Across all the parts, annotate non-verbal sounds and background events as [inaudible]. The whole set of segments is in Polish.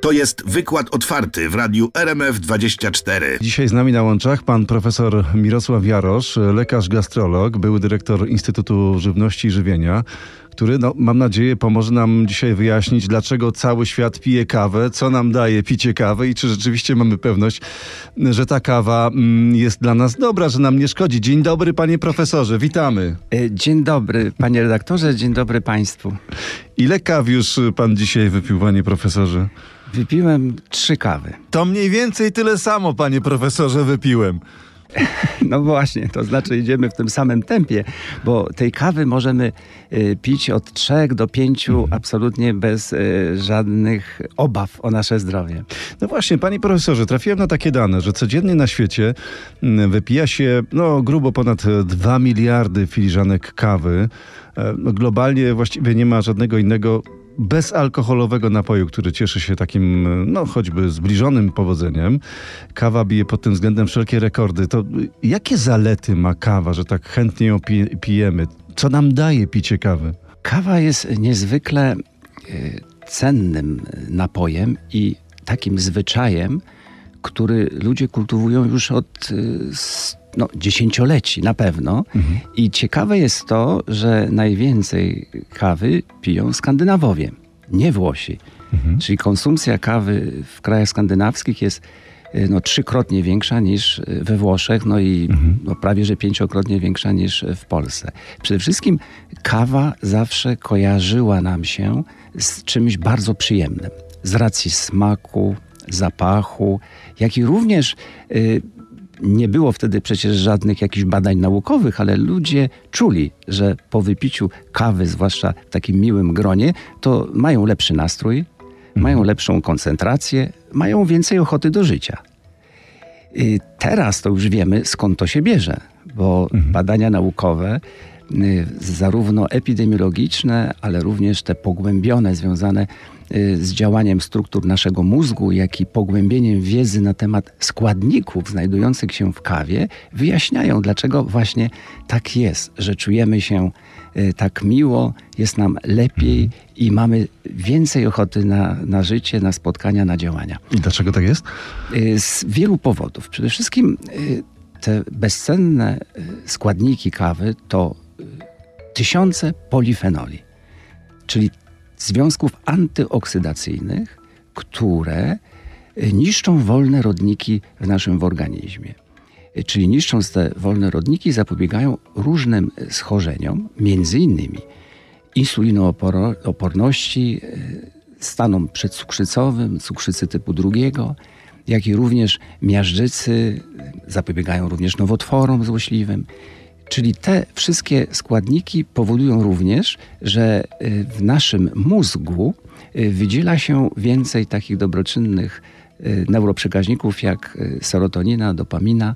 To jest wykład otwarty w radiu RMF24. Dzisiaj z nami na łączach pan profesor Mirosław Jarosz, lekarz gastrolog, były dyrektor Instytutu Żywności i Żywienia, który, no, mam nadzieję, pomoże nam dzisiaj wyjaśnić, dlaczego cały świat pije kawę, co nam daje picie kawy i czy rzeczywiście mamy pewność, że ta kawa mm, jest dla nas dobra, że nam nie szkodzi. Dzień dobry, panie profesorze, witamy. E, Dzień dobry, panie redaktorze, dzień dobry państwu. Ile kaw już pan dzisiaj wypił, panie profesorze? Wypiłem trzy kawy. To mniej więcej tyle samo, panie profesorze, wypiłem. [laughs] No właśnie, to znaczy idziemy w tym samym tempie, bo tej kawy możemy e, pić od trzech do pięciu absolutnie bez e, żadnych obaw o nasze zdrowie. No właśnie, panie profesorze, trafiłem na takie dane, że codziennie na świecie mm, wypija się no, grubo ponad 2 miliardy filiżanek kawy. E, no, Globalnie właściwie nie ma żadnego innego bezalkoholowego napoju, który cieszy się takim, no choćby zbliżonym powodzeniem. Kawa bije pod tym względem wszelkie rekordy. To jakie zalety ma kawa, że tak chętnie ją pi- pijemy? Co nam daje picie kawy? Kawa jest niezwykle e, cennym napojem i takim zwyczajem, który ludzie kultywują już od e, s- no, dziesięcioleci na pewno. I ciekawe jest to, że najwięcej kawy piją Skandynawowie, nie Włosi. Czyli konsumpcja kawy w krajach skandynawskich jest e, no, trzykrotnie większa niż we Włoszech, no i no, prawie że pięciokrotnie większa niż w Polsce. Przede wszystkim kawa zawsze kojarzyła nam się z czymś bardzo przyjemnym. Z racji smaku, zapachu, jak i również y, nie było wtedy przecież żadnych jakichś badań naukowych, ale ludzie czuli, że po wypiciu kawy, zwłaszcza w takim miłym gronie, to mają lepszy nastrój, mają lepszą koncentrację, mają więcej ochoty do życia. Y, Teraz to już wiemy, skąd to się bierze, bo badania naukowe, y, zarówno epidemiologiczne, ale również te pogłębione, związane y, z działaniem struktur naszego mózgu, jak i pogłębieniem wiedzy na temat składników znajdujących się w kawie, wyjaśniają, dlaczego właśnie tak jest, że czujemy się y, tak miło, jest nam lepiej i mamy więcej ochoty na, na życie, na spotkania, na działania. I dlaczego tak jest? Y, Z wielu powodów. Przede wszystkim y, te bezcenne y, składniki kawy to y, tysiące polifenoli, czyli związków antyoksydacyjnych, które y, niszczą wolne rodniki w naszym organizmie. Y, Czyli niszcząc te wolne rodniki zapobiegają różnym schorzeniom, między innymi insulinooporności, y, stanom przedcukrzycowym, cukrzycy typu drugiego, jak i również miażdżycy, zapobiegają również nowotworom złośliwym. Czyli te wszystkie składniki powodują również, że y, w naszym mózgu y, wydziela się więcej takich dobroczynnych y, neuroprzekaźników jak serotonina, dopamina,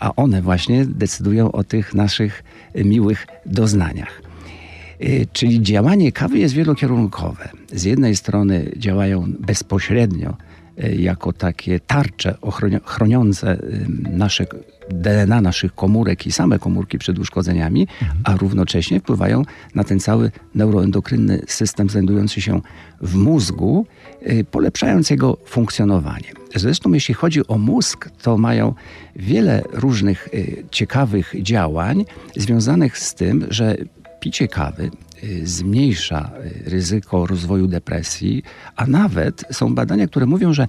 a one właśnie decydują o tych naszych miłych doznaniach. Czyli działanie kawy jest wielokierunkowe. Z jednej strony działają bezpośrednio jako takie tarcze chroniące y, nasze DNA naszych komórek i same komórki przed uszkodzeniami, a równocześnie wpływają na ten cały neuroendokrynny system znajdujący się w mózgu, y, polepszając jego funkcjonowanie. Zresztą jeśli chodzi o mózg, to mają wiele różnych y, ciekawych działań związanych z tym, że picie kawy y, zmniejsza y, ryzyko rozwoju depresji, a nawet są badania, które mówią, że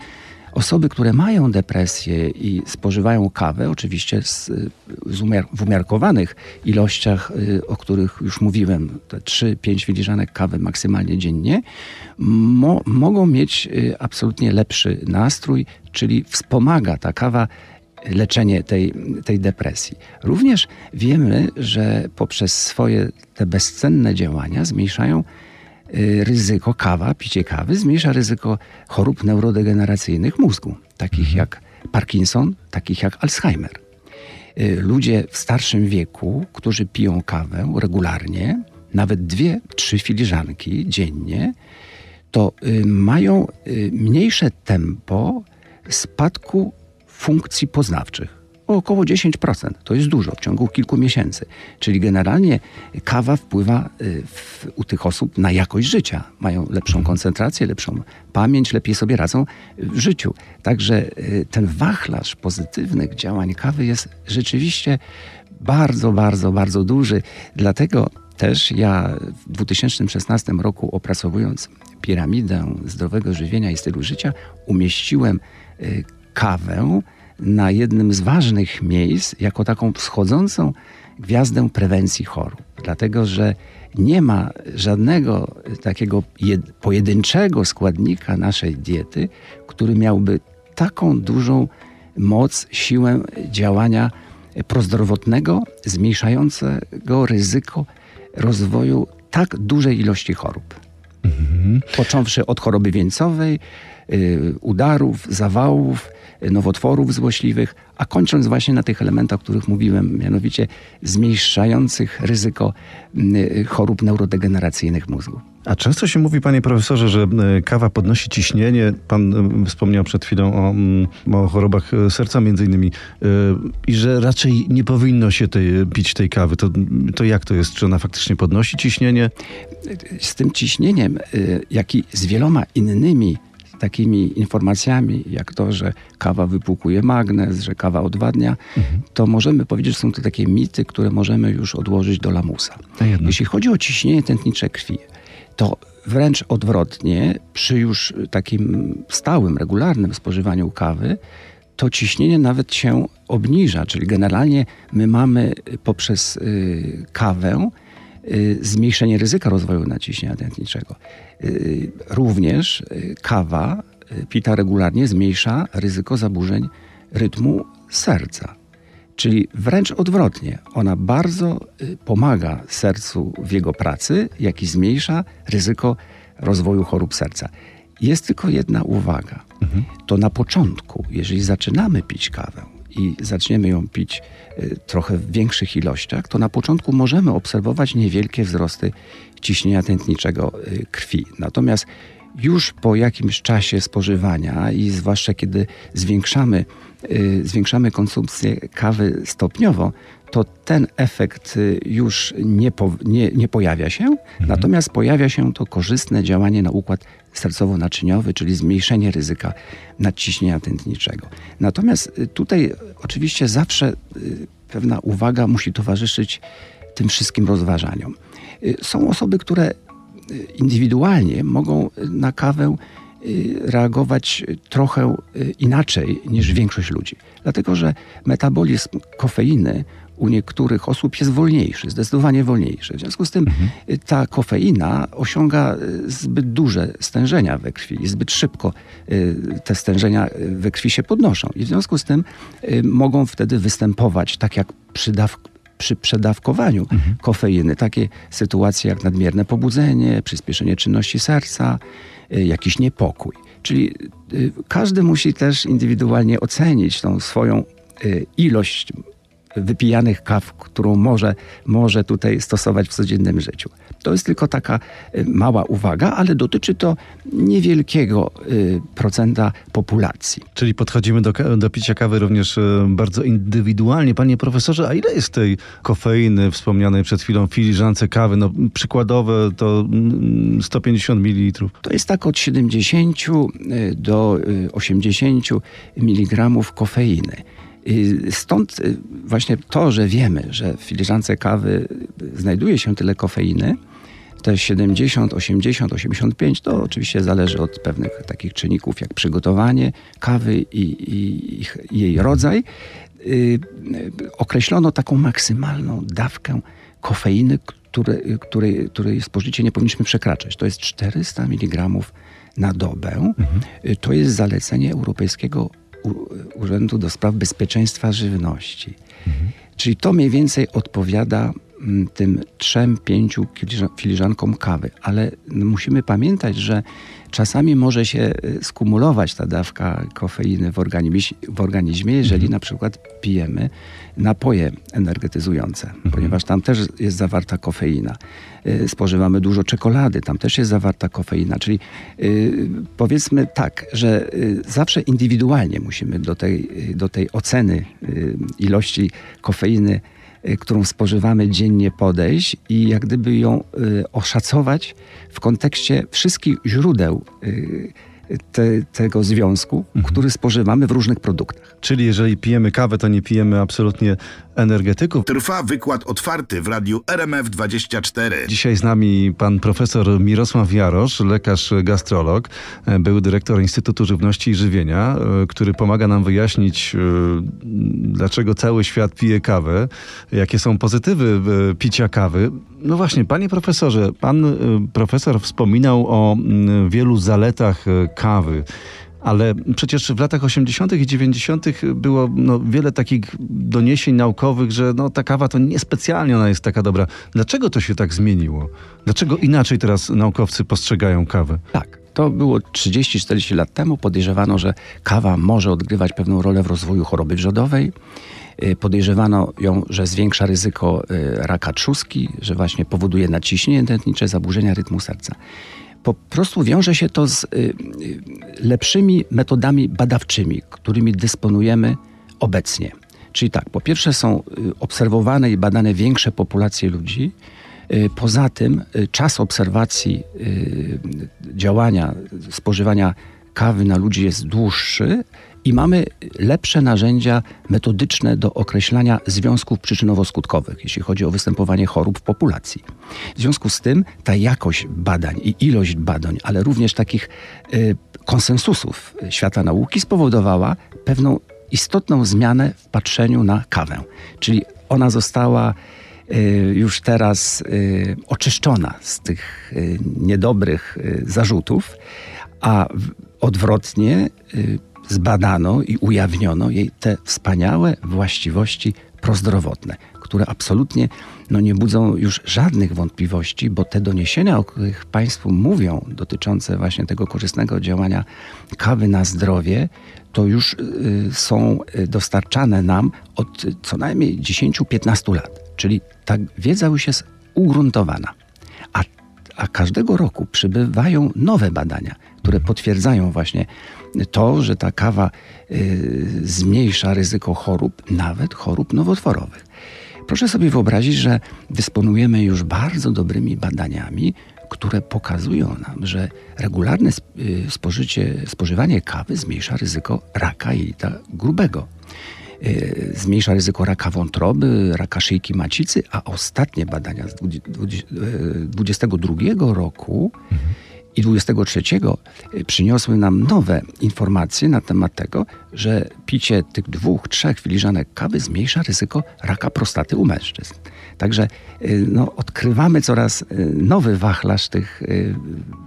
osoby, które mają depresję i spożywają kawę, oczywiście z, z umiar- w umiarkowanych ilościach, y, o których już mówiłem, te 3-5 filiżanek kawy maksymalnie dziennie, mo- mogą mieć absolutnie lepszy nastrój, czyli wspomaga ta kawa leczenie tej, tej depresji. Również wiemy, że poprzez swoje te bezcenne działania zmniejszają y, ryzyko kawa, picie kawy, zmniejsza ryzyko chorób neurodegeneracyjnych mózgu, takich jak Parkinson, takich jak Alzheimer. Y, Ludzie w starszym wieku, którzy piją kawę regularnie, nawet dwie, trzy filiżanki dziennie, to y, mają mniejsze tempo spadku funkcji poznawczych. o około 10%. To jest dużo w ciągu kilku miesięcy. Czyli generalnie kawa wpływa y, w, u tych osób na jakość życia. Mają lepszą koncentrację, lepszą pamięć, lepiej sobie radzą w życiu. Także y, ten wachlarz pozytywnych działań kawy jest rzeczywiście bardzo, bardzo, bardzo duży. Dlatego też ja w 2016 roku opracowując piramidę zdrowego żywienia i stylu życia, umieściłem y, kawę na jednym z ważnych miejsc jako taką wschodzącą gwiazdę prewencji chorób. Dlatego, że nie ma żadnego takiego pojedynczego składnika naszej diety, który miałby taką dużą moc, siłę działania prozdrowotnego, zmniejszającego ryzyko rozwoju tak dużej ilości chorób. Mhm. Począwszy od choroby wieńcowej, y, udarów, zawałów, nowotworów złośliwych, a kończąc właśnie na tych elementach, o których mówiłem, mianowicie zmniejszających ryzyko chorób neurodegeneracyjnych mózgu. A często się mówi, panie profesorze, że e, kawa podnosi ciśnienie. Pan e, wspomniał przed chwilą o, o chorobach e, serca między innymi i że raczej nie powinno się tej, pić tej kawy. To, to jak to jest? Czy ona faktycznie podnosi ciśnienie? Z tym ciśnieniem, jak i z wieloma innymi takimi informacjami, jak to, że kawa wypłukuje magnez, że kawa odwadnia, mhm. to możemy powiedzieć, że są to takie mity, które możemy już odłożyć do lamusa. Jeśli chodzi o ciśnienie tętnicze krwi, to wręcz odwrotnie, przy już takim stałym, regularnym spożywaniu kawy, to ciśnienie nawet się obniża, czyli generalnie my mamy poprzez y, kawę y, zmniejszenie ryzyka rozwoju naciśnienia tętniczego. Y, również kawa pita regularnie zmniejsza ryzyko zaburzeń rytmu serca. Czyli wręcz odwrotnie, ona bardzo y, pomaga sercu w jego pracy, jak i zmniejsza ryzyko rozwoju chorób serca. Jest tylko jedna uwaga. Mhm. To na początku, jeżeli zaczynamy pić kawę i zaczniemy ją pić y, trochę w większych ilościach, to na początku możemy obserwować niewielkie wzrosty ciśnienia tętniczego y, krwi. Natomiast już po jakimś czasie spożywania i zwłaszcza kiedy zwiększamy, y, zwiększamy konsumpcję kawy stopniowo, to ten efekt y, już nie, po, nie, nie pojawia się, mhm. natomiast pojawia się to korzystne działanie na układ sercowo-naczyniowy, czyli zmniejszenie ryzyka nadciśnienia tętniczego. Natomiast y, tutaj oczywiście zawsze pewna uwaga musi towarzyszyć tym wszystkim rozważaniom. Są osoby, które indywidualnie mogą na kawę y, reagować trochę y, inaczej niż większość ludzi. Dlatego, że metabolizm kofeiny u niektórych osób jest wolniejszy, zdecydowanie wolniejszy. W związku z tym mhm. Y, ta kofeina osiąga zbyt duże stężenia we krwi i zbyt szybko te stężenia we krwi się podnoszą. I w związku z tym mogą wtedy występować, tak jak przy dawk przy przedawkowaniu mhm. kofeiny. Takie sytuacje jak nadmierne pobudzenie, przyspieszenie czynności serca, y, jakiś niepokój. Czyli y, każdy musi też indywidualnie ocenić tą swoją y, ilość wypijanych kaw, którą może, może tutaj stosować w codziennym życiu. To jest tylko taka y, mała uwaga, ale dotyczy to niewielkiego y, procenta populacji. Czyli podchodzimy do, do picia kawy również y, bardzo indywidualnie. Panie profesorze, a ile jest tej kofeiny wspomnianej przed chwilą w filiżance kawy? No, przykładowe to 150 mm, ml. To jest tak od 70 do 80 mg kofeini. Stąd właśnie to, że wiemy, że w filiżance kawy znajduje się tyle kofeiny, te 70, 80, 85 to oczywiście zależy od pewnych takich czynników jak przygotowanie kawy i, i, i jej rodzaj. Yy, określono taką maksymalną dawkę kofeiny, które, której, której spożycie nie powinniśmy przekraczać. To jest 400 mg na dobę. Mhm. To jest zalecenie Europejskiego Urzędu do Spraw Bezpieczeństwa Żywności. Mhm. Czyli to mniej więcej odpowiada tym trzem, pięciu filiża- filiżankom kawy, ale musimy pamiętać, że czasami może się y, skumulować ta dawka kofeiny w organizmie, w organizmie jeżeli na przykład pijemy napoje energetyzujące, ponieważ tam też jest zawarta kofeina. Y, Spożywamy dużo czekolady, tam też jest zawarta kofeina, czyli y, powiedzmy tak, że zawsze indywidualnie musimy do tej, do tej oceny ilości kofeiny którą spożywamy dziennie podejść i jak gdyby ją y, oszacować w kontekście wszystkich źródeł y, te, tego związku, który spożywamy w różnych produktach. Czyli jeżeli pijemy kawę, to nie pijemy absolutnie energetyków. Trwa wykład otwarty w radiu RMF24. Dzisiaj z nami pan profesor Mirosław Jarosz, lekarz gastrolog, e, był dyrektor Instytutu Żywności i Żywienia, e, który pomaga nam wyjaśnić, e, dlaczego cały świat pije kawę, jakie są pozytywy picia kawy. No właśnie, panie profesorze, pan e, profesor wspominał o mm, wielu zaletach e, kawy. Ale przecież w latach 80. i 90. było no, wiele takich doniesień naukowych, że no, ta kawa to niespecjalnie ona jest taka dobra. Dlaczego to się tak zmieniło? Dlaczego inaczej teraz naukowcy postrzegają kawę? Tak. To było 30-40 lat temu. Podejrzewano, że kawa może odgrywać pewną rolę w rozwoju choroby wrzodowej. Y, Podejrzewano ją, że zwiększa ryzyko y, raka trzustki, że właśnie powoduje nadciśnienie tętnicze, zaburzenia rytmu serca. Po prostu wiąże się to z y, lepszymi metodami badawczymi, którymi dysponujemy obecnie. Czyli tak, po pierwsze są obserwowane i badane większe populacje ludzi. Poza tym czas obserwacji działania, spożywania kawy na ludzi jest dłuższy i mamy lepsze narzędzia metodyczne do określania związków przyczynowo-skutkowych, jeśli chodzi o występowanie chorób w populacji. W związku z tym ta jakość badań i ilość badań, ale również takich y, konsensusów świata nauki spowodowała pewną istotną zmianę w patrzeniu na kawę. Czyli ona została y, już teraz y, oczyszczona z tych y, niedobrych zarzutów, a odwrotnie y, zbadano i ujawniono jej te wspaniałe właściwości prozdrowotne, które absolutnie no, nie budzą już żadnych wątpliwości, bo te doniesienia, o których Państwu mówią, dotyczące właśnie tego korzystnego działania kawy na zdrowie, to już y, są y, dostarczane nam od co najmniej 10-15 lat. Czyli ta wiedza już jest ugruntowana. A, a każdego roku przybywają nowe badania, które potwierdzają właśnie to, że ta kawa y, zmniejsza ryzyko chorób, nawet chorób nowotworowych. Proszę sobie wyobrazić, że dysponujemy już bardzo dobrymi badaniami, które pokazują nam, że regularne y, spożycie, spożywanie kawy zmniejsza ryzyko raka jelita grubego. Y, Zmniejsza ryzyko raka wątroby, raka szyjki macicy, a ostatnie badania z 2022 roku i 23 y, przyniosły nam nowe informacje na temat tego, że picie tych dwóch, trzech filiżanek kawy zmniejsza ryzyko raka prostaty u mężczyzn. Także y, no, odkrywamy coraz y, nowy wachlarz tych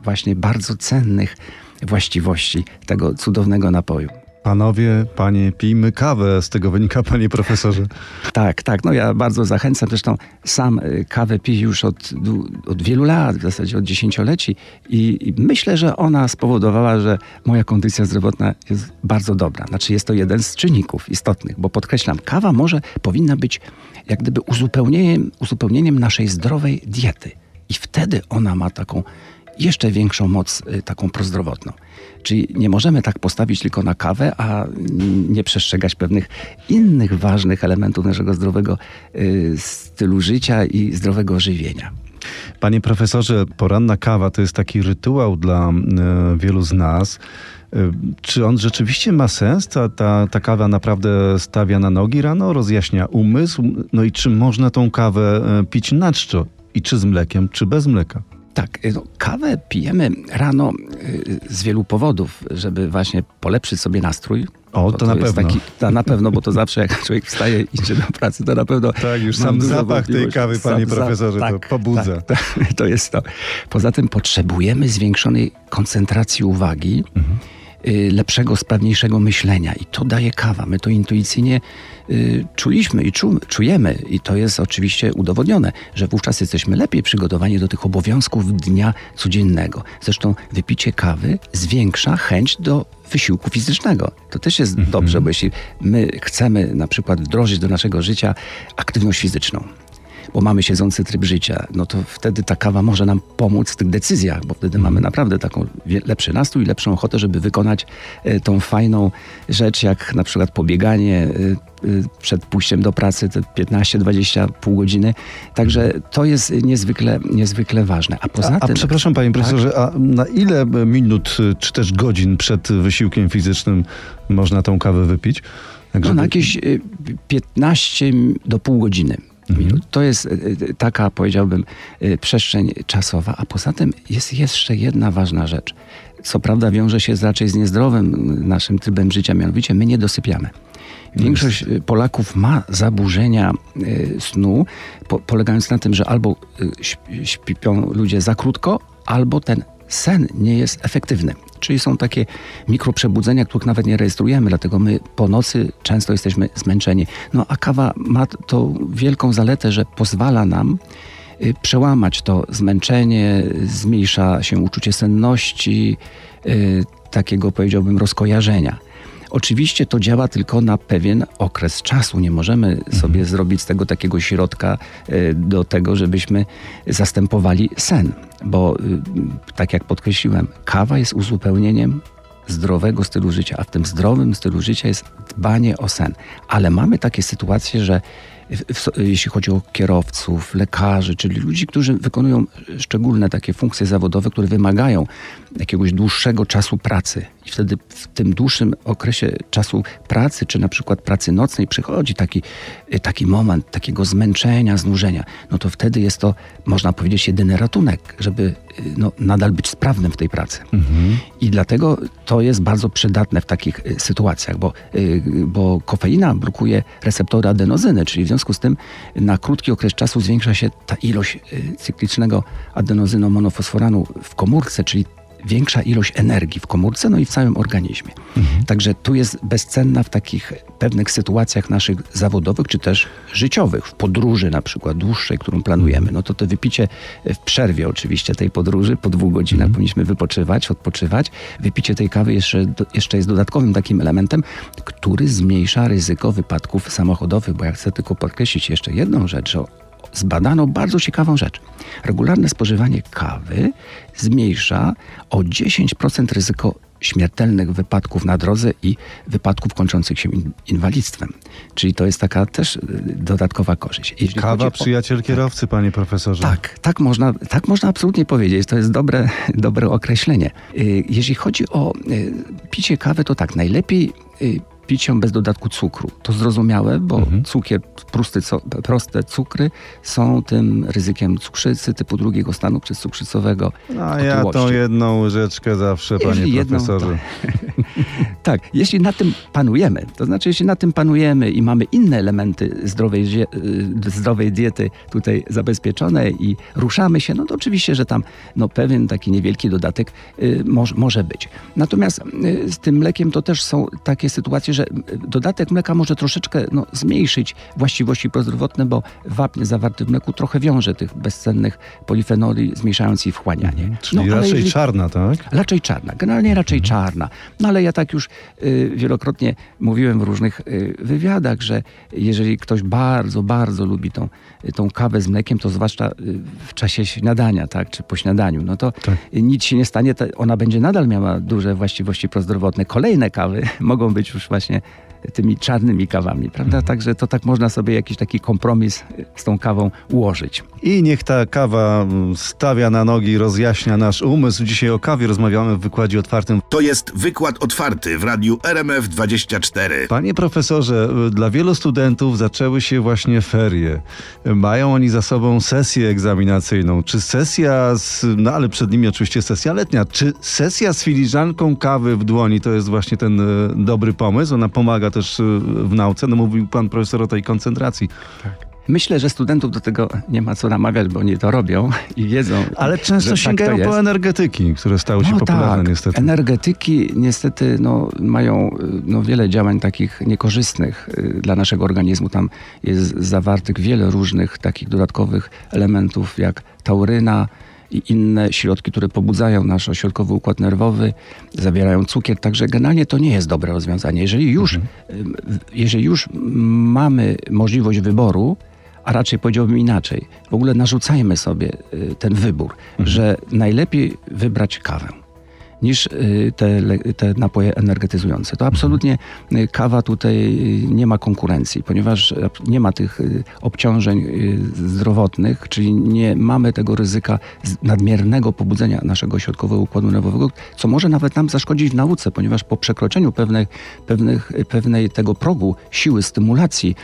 właśnie bardzo cennych właściwości tego cudownego napoju. Panowie, panie, pijmy kawę. Z tego wynika, [laughs] panie profesorze. Tak, tak. No ja bardzo zachęcam. Zresztą sam y, kawę piję już od, od wielu lat, w zasadzie od dziesięcioleci i, i myślę, że ona spowodowała, że moja kondycja zdrowotna jest bardzo dobra. Znaczy jest to jeden z czynników istotnych, bo podkreślam, kawa może, powinna być jak gdyby uzupełnieniem, uzupełnieniem naszej zdrowej diety. I wtedy ona ma taką jeszcze większą moc y, taką prozdrowotną. Czyli nie możemy tak postawić tylko na kawę, a nie przestrzegać pewnych innych ważnych elementów naszego zdrowego y, stylu życia i zdrowego żywienia. Panie profesorze, poranna kawa to jest taki rytuał dla e, wielu z nas. Czy on rzeczywiście ma sens? Ta, ta, ta kawa naprawdę stawia na nogi rano, rozjaśnia umysł? No i czy można tą kawę pić na czczo? I czy z mlekiem, czy bez mleka? Tak, y, no, kawę pijemy rano y, z wielu powodów, żeby właśnie polepszyć sobie nastrój. O, Bo to na pewno. to na pewno, bo to zawsze jak człowiek wstaje i idzie do pracy, to na pewno... [laughs] Tak, już sam zapach tej kawy, panie Sam profesorze, to pobudza. Tak, tak, [laughs] to jest to. Poza tym potrzebujemy zwiększonej koncentracji uwagi, y, lepszego, sprawniejszego myślenia. I to daje kawa. My to intuicyjnie y, czuliśmy i czu, czujemy. I to jest oczywiście udowodnione, że wówczas jesteśmy lepiej przygotowani do tych obowiązków dnia codziennego. Zresztą wypicie kawy zwiększa chęć do wysiłku fizycznego. To też jest dobrze, bo jeśli my chcemy na przykład wdrożyć do naszego życia aktywność fizyczną, bo mamy siedzący tryb życia, no to wtedy ta kawa może nam pomóc w tych decyzjach, bo wtedy mamy naprawdę taką lepszy nastrój, lepszą ochotę, żeby wykonać e, tą fajną rzecz, jak na przykład pobieganie e, e, przed pójściem do pracy, te 15-20 pół godziny. Także to jest niezwykle, niezwykle ważne. A poza A, a tym... przepraszam panie profesorze, a na ile minut czy też godzin przed wysiłkiem fizycznym można tą kawę wypić? Tak, No, na żeby- jakieś y, 15 do pół godziny. Minut. To jest y, y, taka, powiedziałbym, y, przestrzeń czasowa. A poza tym jest jeszcze jedna ważna rzecz. Co prawda wiąże się raczej z niezdrowym naszym trybem życia, mianowicie my nie dosypiamy. Większość Polaków ma zaburzenia snu, po, polegając na tym, że albo śp- śpią ludzie za krótko, albo ten sen nie jest efektywny. Czyli są takie mikroprzebudzenia, których nawet nie rejestrujemy, dlatego my po nocy często jesteśmy zmęczeni. No a kawa ma tą wielką zaletę, że pozwala nam y, przełamać to zmęczenie, zmniejsza się uczucie senności, y, takiego powiedziałbym rozkojarzenia. Oczywiście to działa tylko na pewien okres czasu. Nie możemy sobie zrobić z tego takiego środka y, do tego, żebyśmy zastępowali sen, bo y, tak jak podkreśliłem, kawa jest uzupełnieniem zdrowego stylu życia, a w tym zdrowym stylu życia jest dbanie o sen. Ale mamy takie sytuacje, że jeśli chodzi o kierowców, lekarzy, czyli ludzi, którzy wykonują szczególne takie funkcje zawodowe, które wymagają jakiegoś dłuższego czasu pracy. I wtedy w tym dłuższym okresie czasu pracy, czy na przykład pracy nocnej, przychodzi taki, taki moment takiego zmęczenia, znużenia. No to wtedy jest to, można powiedzieć, jedyny ratunek, żeby no, nadal być sprawnym w tej pracy. I dlatego to jest bardzo przydatne w takich y, sytuacjach, bo, y, bo kofeina blokuje receptory adenozyny, czyli w związku z tym na krótki okres czasu zwiększa się ta ilość y, cyklicznego adenozynomonofosforanu w komórce, czyli większa ilość energii w komórce, no i w całym organizmie. Także tu jest bezcenna w takich pewnych sytuacjach naszych zawodowych, czy też życiowych, w podróży na przykład dłuższej, którą planujemy. No to to wypicie w przerwie oczywiście tej podróży, po dwóch godzinach powinniśmy wypoczywać, odpoczywać. Wypicie tej kawy jeszcze, do- jeszcze jest dodatkowym takim elementem, który zmniejsza ryzyko wypadków samochodowych, bo ja chcę tylko podkreślić jeszcze jedną rzecz, że zbadano bardzo ciekawą rzecz. Regularne spożywanie kawy zmniejsza o 10% ryzyko śmiertelnych wypadków na drodze i wypadków kończących się in- inwalidztwem. Czyli to jest taka też y, dodatkowa korzyść. Jeśli Kawa o- przyjaciel kierowcy, panie profesorze. tak, tak można, tak można absolutnie powiedzieć. To jest dobre, [laughs] dobre określenie. Y, Jeśli chodzi o y, picie kawy, to tak, najlepiej pić ją bez dodatku cukru. To zrozumiałe, bo Mhm. cukier, prosty, co, proste cukry są tym ryzykiem cukrzycy typu drugiego stanu przycukrzycowego. A ja tą jedną łyżeczkę zawsze, panie Jeśli jedną, profesorze. [laughs] Tak, jeśli na tym panujemy, to znaczy jeśli na tym panujemy i mamy inne elementy zdrowej, y, zdrowej diety tutaj zabezpieczone i ruszamy się, no to oczywiście, że tam no, pewien taki niewielki dodatek y, moż, może być. Natomiast y, z tym mlekiem to też są takie sytuacje, że dodatek mleka może troszeczkę no, zmniejszyć właściwości prozdrowotne, bo wapń zawarty w mleku trochę wiąże tych bezcennych polifenoli, zmniejszając ich wchłanianie. Czyli No, ale raczej jeżeli- czarna, tak? Raczej czarna, generalnie raczej czarna. No ale ja tak już y, wielokrotnie mówiłem w różnych y, wywiadach, że jeżeli ktoś bardzo, bardzo lubi tą, y, tą kawę z mlekiem, to zwłaszcza y, w czasie śniadania, tak, czy po śniadaniu, no to Tak. nic się nie stanie, ta- ona będzie nadal miała duże właściwości prozdrowotne. Kolejne kawy [laughs] mogą być już właśnie właśnie tymi czarnymi kawami, prawda? Także to tak można sobie jakiś taki kompromis y, z tą kawą ułożyć. I niech ta kawa mm, stawia na nogi, rozjaśnia nasz umysł. Dzisiaj o kawie rozmawiamy w wykładzie otwartym. To jest wykład otwarty w radiu RMF24. Panie profesorze, y, dla wielu studentów zaczęły się właśnie ferie. Mają oni za sobą sesję egzaminacyjną. Czy sesja, z, no ale przed nimi oczywiście sesja letnia. Czy sesja z filiżanką kawy w dłoni to jest właśnie ten y, dobry pomysł? Ona pomaga też y, w nauce. No mówił pan profesor o tej koncentracji. Myślę, że studentów do tego nie ma co namawiać, bo oni to robią i wiedzą. Ale często że sięgają tak to po energetyki, które stały się No popularne tak, niestety. Energetyki niestety no, mają y, no, wiele działań takich niekorzystnych y, dla naszego organizmu. Tam jest zawartych wiele różnych takich dodatkowych elementów jak tauryna i inne środki, które pobudzają nasz ośrodkowy układ nerwowy, zawierają cukier, także generalnie to nie jest dobre rozwiązanie. Jeżeli już, y, jeżeli już mamy możliwość wyboru, a raczej powiedziałbym inaczej, w ogóle narzucajmy sobie y, ten wybór, że najlepiej wybrać kawę niż y, te, te napoje energetyzujące. To absolutnie y, kawa tutaj y, nie ma konkurencji, ponieważ nie ma tych obciążeń zdrowotnych, czyli nie mamy tego ryzyka nadmiernego pobudzenia naszego środkowego układu nerwowego, co może nawet nam zaszkodzić w nauce, ponieważ po przekroczeniu pewnych, pewnych, pewnej tego progu siły stymulacji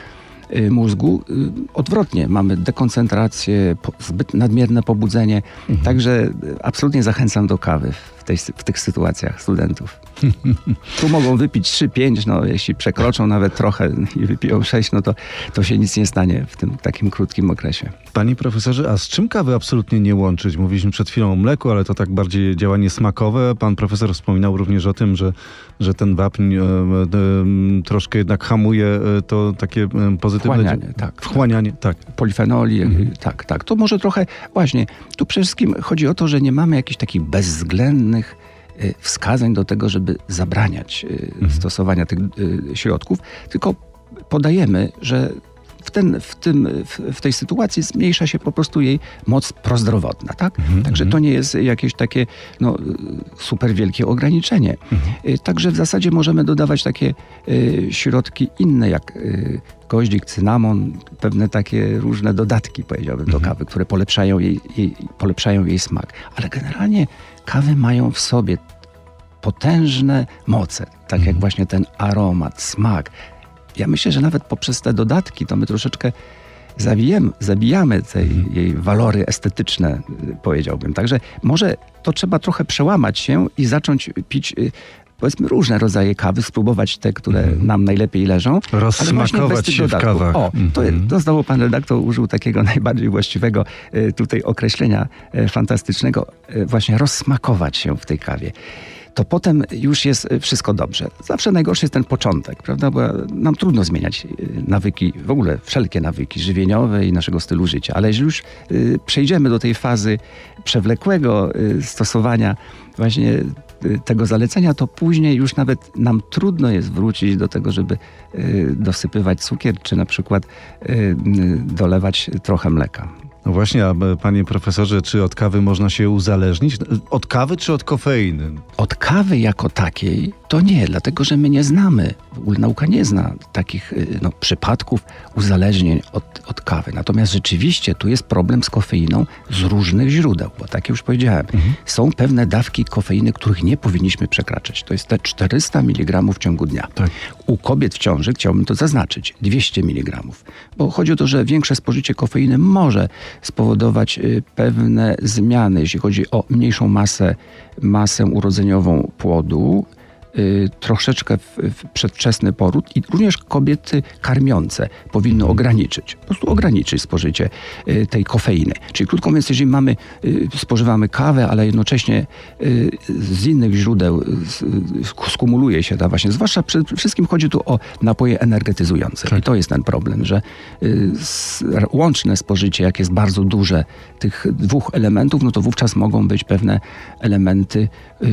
mózgu. Odwrotnie, mamy dekoncentrację, zbyt nadmierne pobudzenie. Także y, absolutnie zachęcam do kawy w, tej, w tych sytuacjach studentów. [laughs] tu mogą wypić 3-5, no jeśli przekroczą nawet trochę i wypiją 6, no to, to się nic nie stanie w tym takim krótkim okresie. Panie profesorze, a z czym kawy absolutnie nie łączyć? Mówiliśmy przed chwilą o mleku, ale to tak bardziej działanie smakowe. Pan profesor wspominał również o tym, że, że ten wapń e, e, m, troszkę jednak hamuje e, to takie e, pozytywne... Wchłanianie, tak. Wchłanianie, tak. polifenoli, tak, tak. To może trochę, właśnie, tu przede wszystkim chodzi o to, że nie mamy jakichś takich bezwzględnych y, wskazań do tego, żeby zabraniać y, stosowania tych y, środków, tylko podajemy, że w, ten, w, tym, w, tej sytuacji zmniejsza się po prostu jej moc prozdrowotna, tak? Także to nie jest jakieś takie no, super wielkie ograniczenie. Y, Także w zasadzie możemy dodawać takie y, środki inne, jak y, goździk, cynamon, pewne takie różne dodatki, powiedziałbym, do kawy, które polepszają jej, jej, polepszają jej smak. Ale generalnie kawy mają w sobie potężne moce, tak jak właśnie ten aromat, smak. Ja myślę, że nawet poprzez te dodatki to my troszeczkę zabijemy, zabijamy te jej walory estetyczne, y, powiedziałbym. Także może to trzeba trochę przełamać się i zacząć pić y, powiedzmy różne rodzaje kawy, spróbować te, które nam najlepiej leżą. Rozsmakować się w dodatków. kawach. O, to, Mhm. to znowu pan redaktor użył takiego [laughs] najbardziej właściwego y, tutaj określenia y, fantastycznego, właśnie rozsmakować się w tej kawie. To potem już jest y, wszystko dobrze. Zawsze najgorszy jest ten początek, prawda? Bo nam trudno zmieniać y, nawyki, w ogóle wszelkie nawyki żywieniowe i naszego stylu życia. Ale jeżeli już y, przejdziemy do tej fazy przewlekłego stosowania właśnie tego zalecenia, to później już nawet nam trudno jest wrócić do tego, żeby dosypywać cukier, czy na przykład dolewać trochę mleka. No właśnie, a e, panie profesorze, czy od kawy można się uzależnić? Od kawy czy od kofeiny? Od kawy jako takiej to nie, dlatego że my nie znamy, w ogóle nauka nie zna takich y, no, przypadków uzależnień od, od kawy. Natomiast rzeczywiście tu jest problem z kofeiną z różnych źródeł, bo tak jak już powiedziałem, są pewne dawki kofeiny, których nie powinniśmy przekraczać. To jest te 400 mg w ciągu dnia. Tak. U kobiet w ciąży chciałbym to zaznaczyć 200 mg, bo chodzi o to, że większe spożycie kofeiny może spowodować y, pewne zmiany, jeśli chodzi o mniejszą masę, masę urodzeniową płodu, troszeczkę w, w przedwczesny poród i również kobiety karmiące powinny ograniczyć, po prostu ograniczyć spożycie y, tej kofeiny. Czyli krótko mówiąc, jeżeli mamy, y, spożywamy kawę, ale jednocześnie y, z innych źródeł y, y, skumuluje się ta właśnie, zwłaszcza przede wszystkim chodzi tu o napoje energetyzujące. I to jest ten problem, że y, łączne spożycie, jak jest bardzo duże tych dwóch elementów, no to wówczas mogą być pewne elementy y,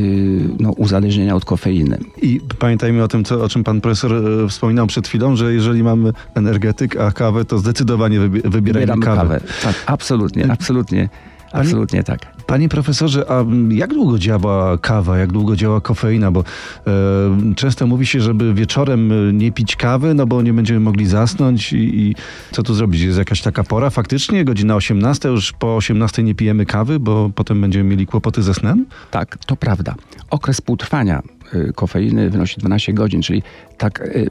no, uzależnienia od kofeiny. I pamiętajmy o tym, co, o czym pan profesor e, wspominał przed chwilą, że jeżeli mamy energetyk, a kawę, to zdecydowanie wybi- wybierajmy Wybieramy kawę. kawę. Tak, absolutnie, absolutnie, absolutnie tak. Panie profesorze, a jak długo działa kawa, jak długo działa kofeina? Bo e, często mówi się, żeby wieczorem e, nie pić kawy, no bo nie będziemy mogli zasnąć i, i co tu zrobić? Jest jakaś taka pora faktycznie? Godzina 18, już po 18 nie pijemy kawy, bo potem będziemy mieli kłopoty ze snem? Tak, to prawda. Okres półtrwania kofeiny wynosi 12 godzin, czyli tak y,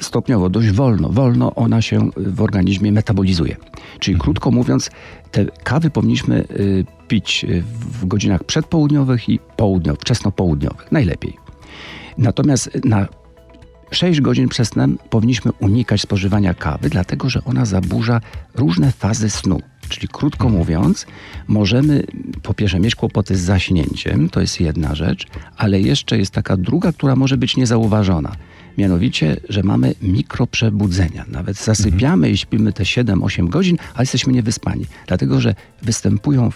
stopniowo, dość wolno, wolno ona się w organizmie metabolizuje. Czyli krótko mówiąc, te kawy powinniśmy y, pić y, w godzinach przedpołudniowych i południowych, wczesnopołudniowych, najlepiej. Natomiast na 6 godzin przed snem powinniśmy unikać spożywania kawy, dlatego że ona zaburza różne fazy snu. Czyli krótko mówiąc, możemy po pierwsze mieć kłopoty z zaśnięciem, to jest jedna rzecz, ale jeszcze jest taka druga, która może być niezauważona. Mianowicie, że mamy mikroprzebudzenia. Nawet zasypiamy i śpimy te 7-8 godzin, ale jesteśmy niewyspani. Dlatego, że występują y,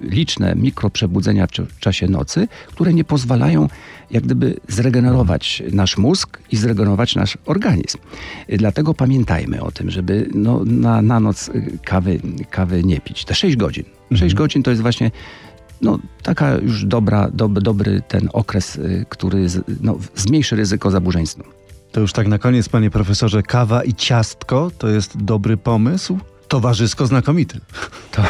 liczne mikroprzebudzenia w cza- czasie nocy, które nie pozwalają jak gdyby zregenerować nasz mózg i zregenerować nasz organizm. Y, Dlatego pamiętajmy o tym, żeby no, na, na noc y, kawy, kawy nie pić. Te 6 godzin. 6 godzin to jest właśnie no, taka już dobra, dob, dobry ten okres, y, który z, no, zmniejszy ryzyko zaburzeń snu. To już tak na koniec, panie profesorze, kawa i ciastko to jest dobry pomysł? Towarzysko znakomity. [laughs] To,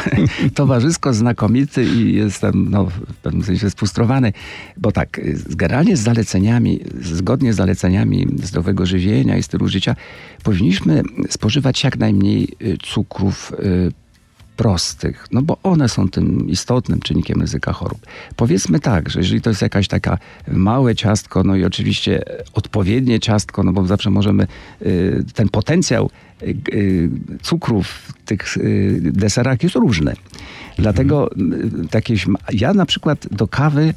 towarzysko znakomity i jestem no, w pewnym sensie spustrowany, bo tak, generalnie z zaleceniami, zgodnie z zaleceniami zdrowego żywienia i stylu życia, powinniśmy spożywać jak najmniej y, cukrów y, prostych, no bo one są tym istotnym czynnikiem ryzyka chorób. Powiedzmy tak, że jeżeli to jest jakaś taka małe ciastko, no i oczywiście odpowiednie ciastko, no bo zawsze możemy y, ten potencjał y, y, cukrów w tych deserach jest różny. Dlatego jakieś, ja na przykład do kawy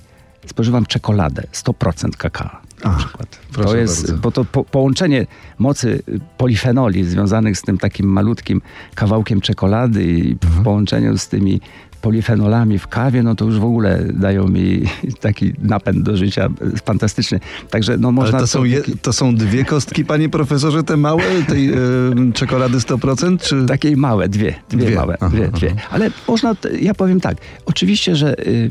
spożywam czekoladę 100% kakao. Na Ach, To jest, bardzo. bo to po, połączenie mocy y, polifenoli związanych z tym takim malutkim kawałkiem czekolady i Mhm. w połączeniu z tymi polifenolami w kawie, no to już w ogóle dają mi [laughs] taki napęd do życia fantastyczny. Także no Ale można... to są, je, to są dwie kostki, panie profesorze, te małe, tej e, czekolady 100%? Czy... Takie małe, dwie, dwie, Dwie. małe, Aha, dwie, aha. dwie. Ale można, ja powiem tak, oczywiście, że y,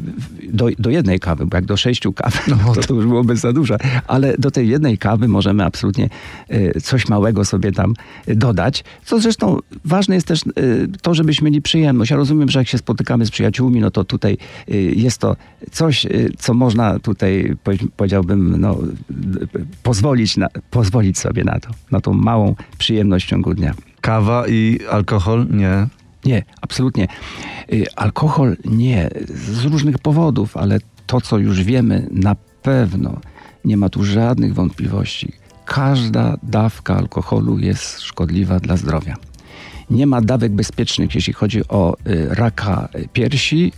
do, do jednej kawy, bo jak do sześciu kaw, No, [laughs] to, to już byłoby za dużo, ale do tej jednej kawy możemy absolutnie y, coś małego sobie tam y, dodać, co zresztą ważne jest też to, żebyśmy mieli przyjemność. Ja rozumiem, że jak się spotykamy z przyjaciółmi, no to tutaj y, jest to coś, y, co można tutaj, powiedz- powiedziałbym, no, pozwolić, na, pozwolić sobie na to, na tą małą przyjemność w ciągu dnia. Kawa i alkohol? Nie. Nie, absolutnie. Y, Alkohol nie, z różnych powodów, ale to, co już wiemy, na pewno nie ma tu żadnych wątpliwości. Każda dawka alkoholu jest szkodliwa dla zdrowia. Nie ma dawek bezpiecznych, jeśli chodzi o y, raka piersi,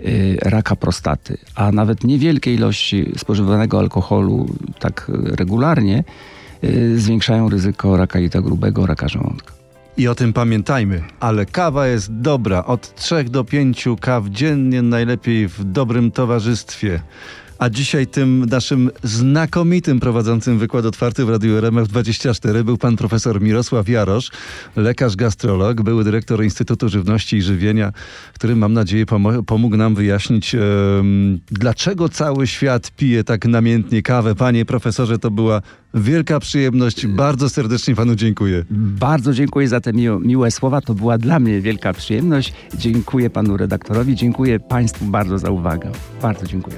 y, raka prostaty, a nawet niewielkie ilości spożywanego alkoholu tak regularnie y, zwiększają ryzyko raka jelita grubego, raka żołądka. I o tym pamiętajmy. Ale kawa jest dobra. Od 3 do 5 kaw dziennie, najlepiej w dobrym towarzystwie. A dzisiaj tym naszym znakomitym prowadzącym wykład otwarty w Radiu RMF24 był pan profesor Mirosław Jarosz, lekarz gastrolog, były dyrektor Instytutu Żywności i Żywienia, który mam nadzieję pomógł nam wyjaśnić, dlaczego cały świat pije tak namiętnie kawę. Panie profesorze, to była wielka przyjemność. Bardzo serdecznie panu dziękuję. Bardzo dziękuję za te miłe słowa. To była dla mnie wielka przyjemność. Dziękuję panu redaktorowi, dziękuję państwu bardzo za uwagę. Bardzo dziękuję.